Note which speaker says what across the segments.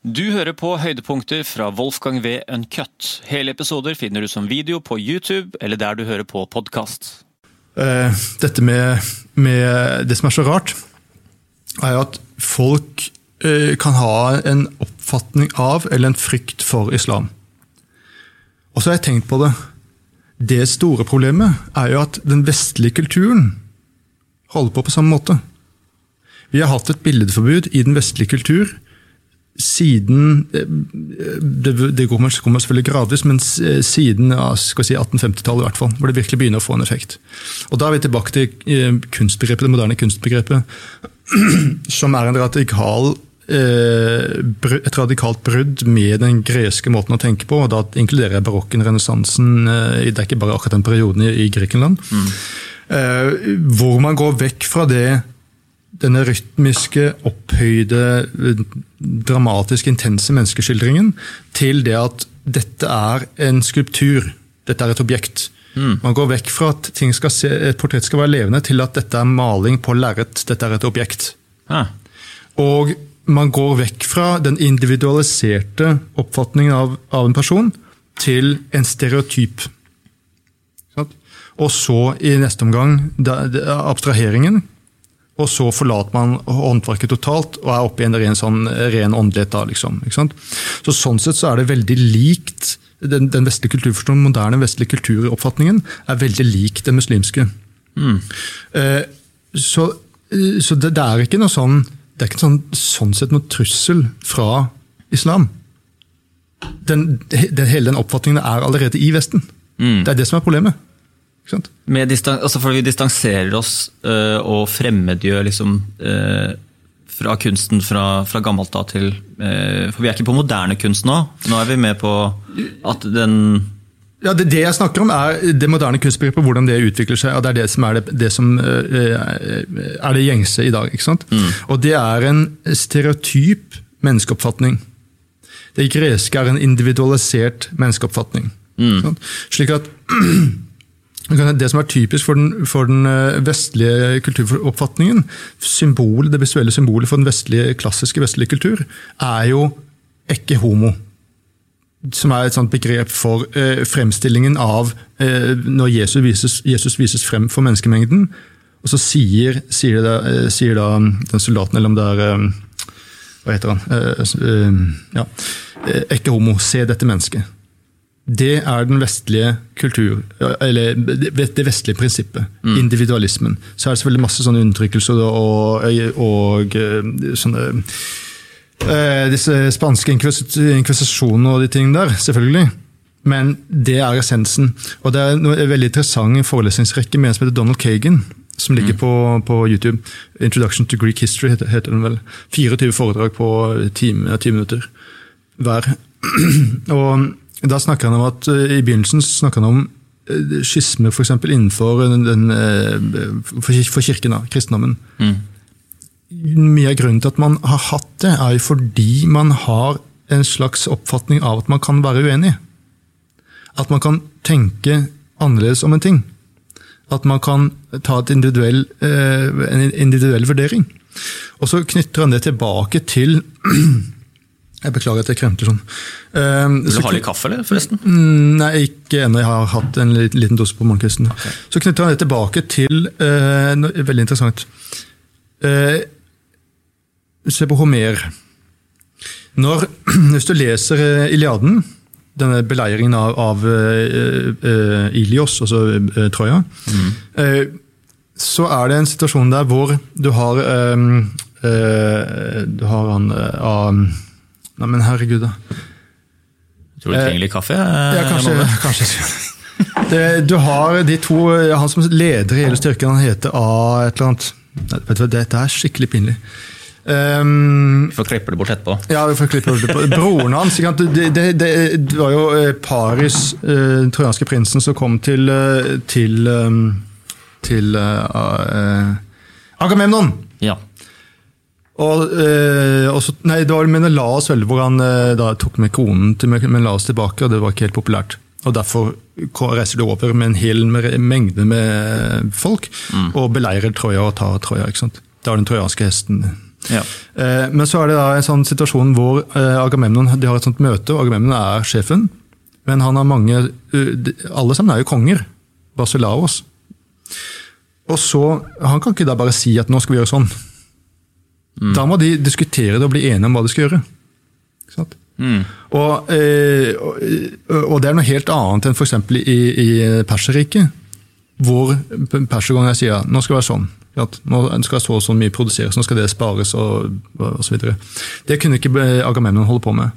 Speaker 1: Du hører på høydepunkter fra Wolfgang V. Uncut. Hele episoder finner du som video på YouTube eller der du hører på podkast.
Speaker 2: Eh, dette med, med, Det som er så rart, er at folk eh, kan ha en oppfatning av eller en frykt for islam. Og så har jeg tenkt på det. Det store problemet er jo at den vestlige kulturen holder på på samme måte. Vi har hatt et billedforbud i den vestlige kultur siden eh, Det, det kommer, kommer, selvfølgelig gradvis, men siden ja, si 1850-tallet, i hvert fall, hvor det virkelig begynner å få en effekt. Og Da er vi tilbake til eh, kunstbegrepet, det moderne kunstbegrepet, som er en radikal eh, et radikalt brudd med den greske måten å tenke på. og Da inkluderer jeg barokken, renessansen. Det er ikke bare akkurat den perioden i Grekenland. Mm. Hvor man går vekk fra det denne rytmiske, opphøyde, dramatisk intense menneskeskildringen til det at dette er en skulptur. Dette er et objekt. Mm. Man går vekk fra at se, et portrett skal være levende, til at dette er maling på lerret. Dette er et objekt. Ah. Og man går vekk fra den individualiserte oppfatningen av, av en person til en stereotyp. Og så, i neste omgang, abstraheringen og så forlater man håndverket totalt og er oppe i en ren, sånn, ren åndelighet. da, liksom. Så Sånn sett så er det veldig likt den, den vestlige kulturforståelsen, moderne vestlige kulturoppfatningen er veldig lik den muslimske. Mm. Eh, så, så det, det, er ikke noe sånn det er ikke sånn, sånn sett noe trussel fra islam. Den, den, hele den oppfatningen er allerede i Vesten. Mm. Det er det som er problemet.
Speaker 1: Altså for vi distanserer oss uh, og fremmedgjør liksom, uh, fra kunsten fra, fra gammelt av til uh, For vi er ikke på moderne kunst nå. Nå er vi med på at den
Speaker 2: ja, det, det, jeg snakker om, er det moderne kunstbegrepet, hvordan det utvikler seg. og Det er det som er det, det, som, er det gjengse i dag. ikke sant? Mm. Og det er en stereotyp menneskeoppfatning. Det greske er en individualisert menneskeoppfatning. Mm. Slik at Det som er typisk for den, for den eh, vestlige kulturoppfatningen, symbol, det visuelle symbolet for den vestlige, klassiske vestlige kultur, er jo ekke homo. Som er et sånt begrep for eh, fremstillingen av eh, når Jesus vises, Jesus vises, frem for menneskemengden. Og så sier, sier, da, eh, sier da, den soldaten, eller om det er eh, Hva heter han? Eh, ja. Ekke homo, se dette mennesket. Det er den vestlige kultur, eller det vestlige prinsippet. Mm. Individualismen. Så er det selvfølgelig masse sånne unntrykkelser og, og, og sånne Disse spanske inkvisisjonene og de tingene der, selvfølgelig. Men det er essensen. Og det er en veldig interessant forelesningsrekke med en som heter Donald Kagan. Som ligger mm. på, på, YouTube. 'Introduction to Greek History' heter, heter den vel. 24 foredrag på 10 minutter hver. og da snakker han om at eh, I begynnelsen snakker han om skisme for eksempel, innenfor den, den, eh, for kirken, da, kristendommen. Mm. Mye av grunnen til at man har hatt det, er jo fordi man har en slags oppfatning av at man kan være uenig. At man kan tenke annerledes om en ting. At man kan ta individuell, en individuell vurdering. Og så knytter han det tilbake til Jeg beklager at jeg kremter sånn.
Speaker 1: Uh, Vil du ha litt kaffe, eller, forresten?
Speaker 2: Mm, nei, ikke ennå. Jeg har hatt en liten dose på morgenkvisten. Okay. Så knytter han det tilbake til uh, noe veldig interessant. Uh, se på Homer. Når, hvis du leser Iliaden, denne beleiringen av, av Ilios, altså Troja, mm. så er det en situasjon der hvor du har Du har han Nei, men herregud, da.
Speaker 1: Tror du trenger litt kaffe?
Speaker 2: Ja, kanskje. kanskje. Det, du har de to Han som leder i hele styrken, han heter A et eller annet. Vet du hva, Dette er skikkelig pinlig.
Speaker 1: Um, vi får klippe det bort etterpå.
Speaker 2: Ja, vi får klippe det bort. Broren hans det, det, det, var jo eh, Paris, den trojanske prinsen, som kom til, til, til, uh, uh, Agamemnon.
Speaker 1: Ja.
Speaker 2: Og, eh, også, nei, det var Menelaos veldig hvor han eh, da tok med konen til Menelaos tilbake, og det var ikke helt populært. Og Derfor reiser de over med en hel mengde med folk mm. og beleirer Troja og tar Troja. ikke sant? Det er den trojanske hesten.
Speaker 1: Ja.
Speaker 2: Eh, Men så er det da en sånn situasjon hvor eh, Agamemnon de har et sånt møte, og Agamemnon er sjefen. Men han har mange eh, Alle sammen er jo konger. Basilaos. Og så, Han kan ikke da bare si at nå skal vi gjøre sånn. Da må de diskutere det og bli enige om hva de skal gjøre.
Speaker 1: Mm.
Speaker 2: Og, eh, og, og det er noe helt annet enn f.eks. i, i Perserriket, hvor persergongene sier nå skal det være sånn. At nå skal så og så mye produseres, nå skal det spares og, osv. Det kunne ikke Agamemnon holde på med.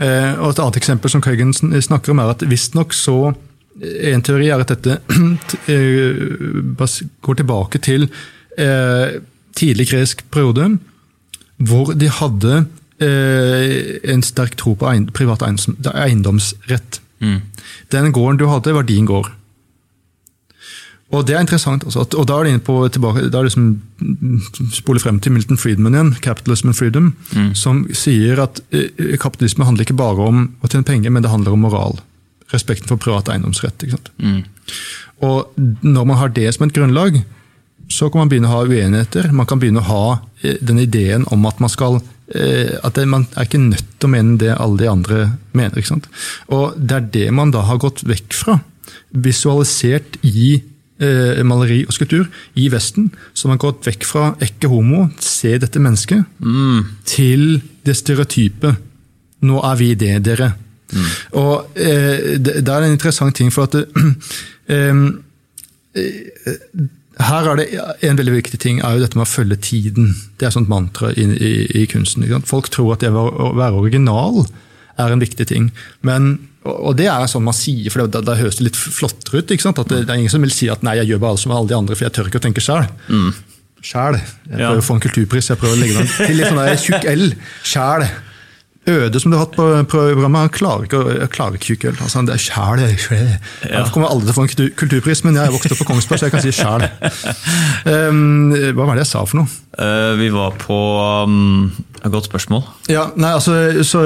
Speaker 2: Eh, og Et annet eksempel som Køygen snakker om, er at visstnok så En teori er at dette eh, går tilbake til eh, tidlig gresk periode, hvor de hadde eh, en sterk tro på eiend- privat eiendomsrett.
Speaker 1: Mm.
Speaker 2: Den gården du hadde, var din gård. Og det er interessant. Altså, at, og da er det inne på tilbake, da er det liksom spoler frem til Milton Friedman igjen, 'Capitalism and Freedom', som sier at eh, kapitalisme handler ikke bare om å tjene penger, men det handler om moral. Respekten for privat eiendomsrett.
Speaker 1: Mm.
Speaker 2: Og når man har det som et grunnlag, så kan man begynne å ha uenigheter. Man kan begynne å ha eh, den ideen om at man skal eh, at Man er ikke nødt til å mene det alle de andre mener. ikke sant? Og det er det man da har gått vekk fra. Visualisert i eh, maleri og skulptur i Vesten. Så man har gått vekk fra ekke homo, se dette mennesket, til det stereotype. Nå er vi det, dere. Og eh, det, det er en interessant ting, for at eh, her er det En veldig viktig ting er jo dette med å følge tiden. Det er et sånt mantra i, i, i kunsten. Folk tror at det å være original er en viktig ting. Men, og det er sånn man sier, for da, da høres det litt flottere ut. At det, det er ingen som vil si at nei, jeg gjør bare alt som alle de andre, for jeg tør ikke å tenke sjæl. Sjæl. Jeg
Speaker 1: Ja.
Speaker 2: prøver å få en kulturpris, jeg prøver å legge den til litt sånn tjukk L. Sjæl. Øde som du har hatt på programmet, han klarer ikke, klarer ikke tjukk øl. Altså, det er sjæl. Han kommer aldri til å få en kulturpris, men jeg er vokst opp på Kongsberg, så jeg kan si sjæl. Um, hva var det jeg sa for noe?
Speaker 1: Uh, vi var på um, godt spørsmål.
Speaker 2: Ja, nei, altså, så,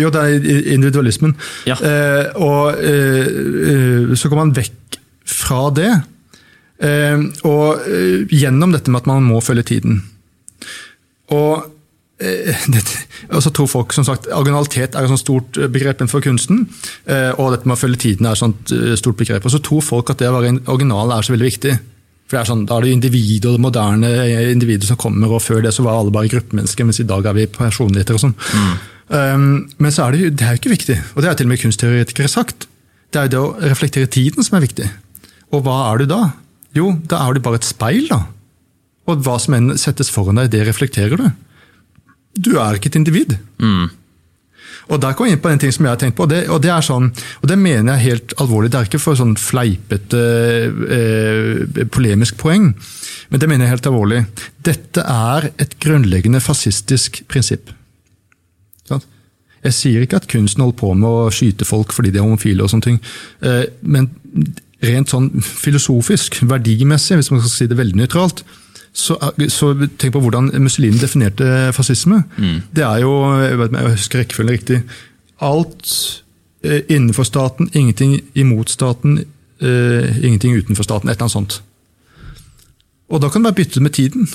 Speaker 2: jo, det er individualismen.
Speaker 1: Ja.
Speaker 2: Uh, og uh, så går man vekk fra det, og gjennom dette med at man må følge tiden. Og det, og så tror folk som sagt, Originalitet er et sånt stort begrep innenfor kunsten, eh, og dette med å følge tiden er et sånt eh, stort begrep. Og så tror folk at det å være original er så veldig viktig. For det er sånn, Da er det individet og det moderne individet som kommer, og før det så var alle bare gruppemennesker, mens i dag er vi personligheter og sånn. Um, men så er det, jo, det er jo ikke viktig, og det har til og med kunstteoretikere sagt. Det er jo det å reflektere tiden som er viktig. Og hva er du da? Jo, da er du bare et speil, da. Og hva som enn settes foran deg, det reflekterer du. Du er ikke et individ. Og der kom jeg inn på en ting som jeg har tenkt på, og det, og det er sånn, og det mener jeg helt alvorlig. Det er ikke for sånn fleipete eh, polemisk poeng, men det mener jeg helt alvorlig. Dette er et grunnleggende fascistisk prinsipp. Jeg sier ikke at kunsten holder på med å skyte folk fordi de er homofile, og sånne ting, eh, men rent sånn filosofisk, verdimessig, hvis man skal si det veldig nøytralt, så, så tenk på hvordan Mussolini definerte fascisme. Det er jo, jeg, vet, jeg husker rekkefølgen riktig, alt eh, innenfor staten, ingenting imot staten, eh, ingenting utenfor staten. Et eller annet sånt. Og da kan det være byttet med tiden.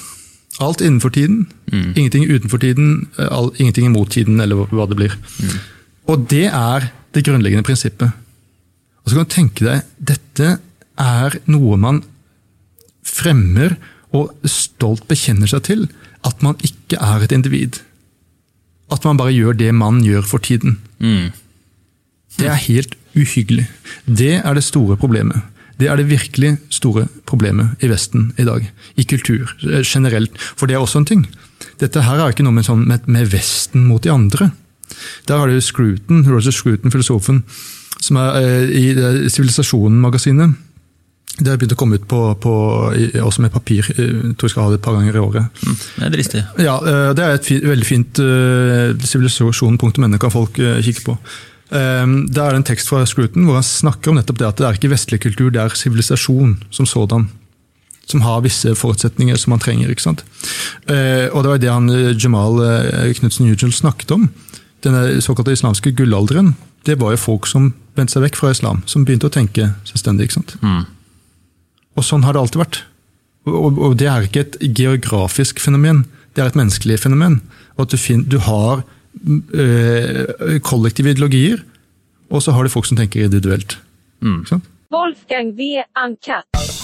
Speaker 2: Alt innenfor tiden, ingenting utenfor tiden, eh, all, ingenting imot tiden, eller hva, det blir. Og det er det grunnleggende prinsippet. Og så kan du tenke deg, dette er noe man fremmer og stolt bekjenner seg til, at man ikke er et individ. At man bare gjør det man gjør for tiden. Det er helt uhyggelig. Det er det store problemet. Det er det virkelig store problemet i Vesten i dag. I kultur eh, generelt. For det er også en ting. Dette her er ikke noe med, sånn, med, med Vesten mot de andre. Der har du Scruton, Roger Scruton, filosofen, som er eh, i Sivilisasjonen-magasinet. Det har begynt å komme ut på, på, også med papir. Jeg tror jeg skal ha det et par ganger i året.
Speaker 1: Det er dristig.
Speaker 2: Ja, eh, Det er et fint, veldig fint uh, sivilisasjon.no kan folk eh, kikke på. Um, Der er det en tekst fra Scruton hvor han snakker om nettopp det at det er ikke vestlig kultur, det er sivilisasjon som sådan. Som har visse forutsetninger som man trenger. ikke sant? Eh, og det var det han eh, Jamal Knutsen Ujul snakket om. Denne såkalte islamske gullalderen. Det var jo folk som vendte seg vekk fra islam, som begynte å tenke selvstendig. ikke sant? Og sånn har det alltid vært. Og, og det er ikke et geografisk fenomen. det er et menneskelig fenomen. Og at du, fin, du har øh, kollektive ideologier, og så har du folk som tenker individuelt.
Speaker 1: Mm.
Speaker 3: Wolfgang V. Uncut.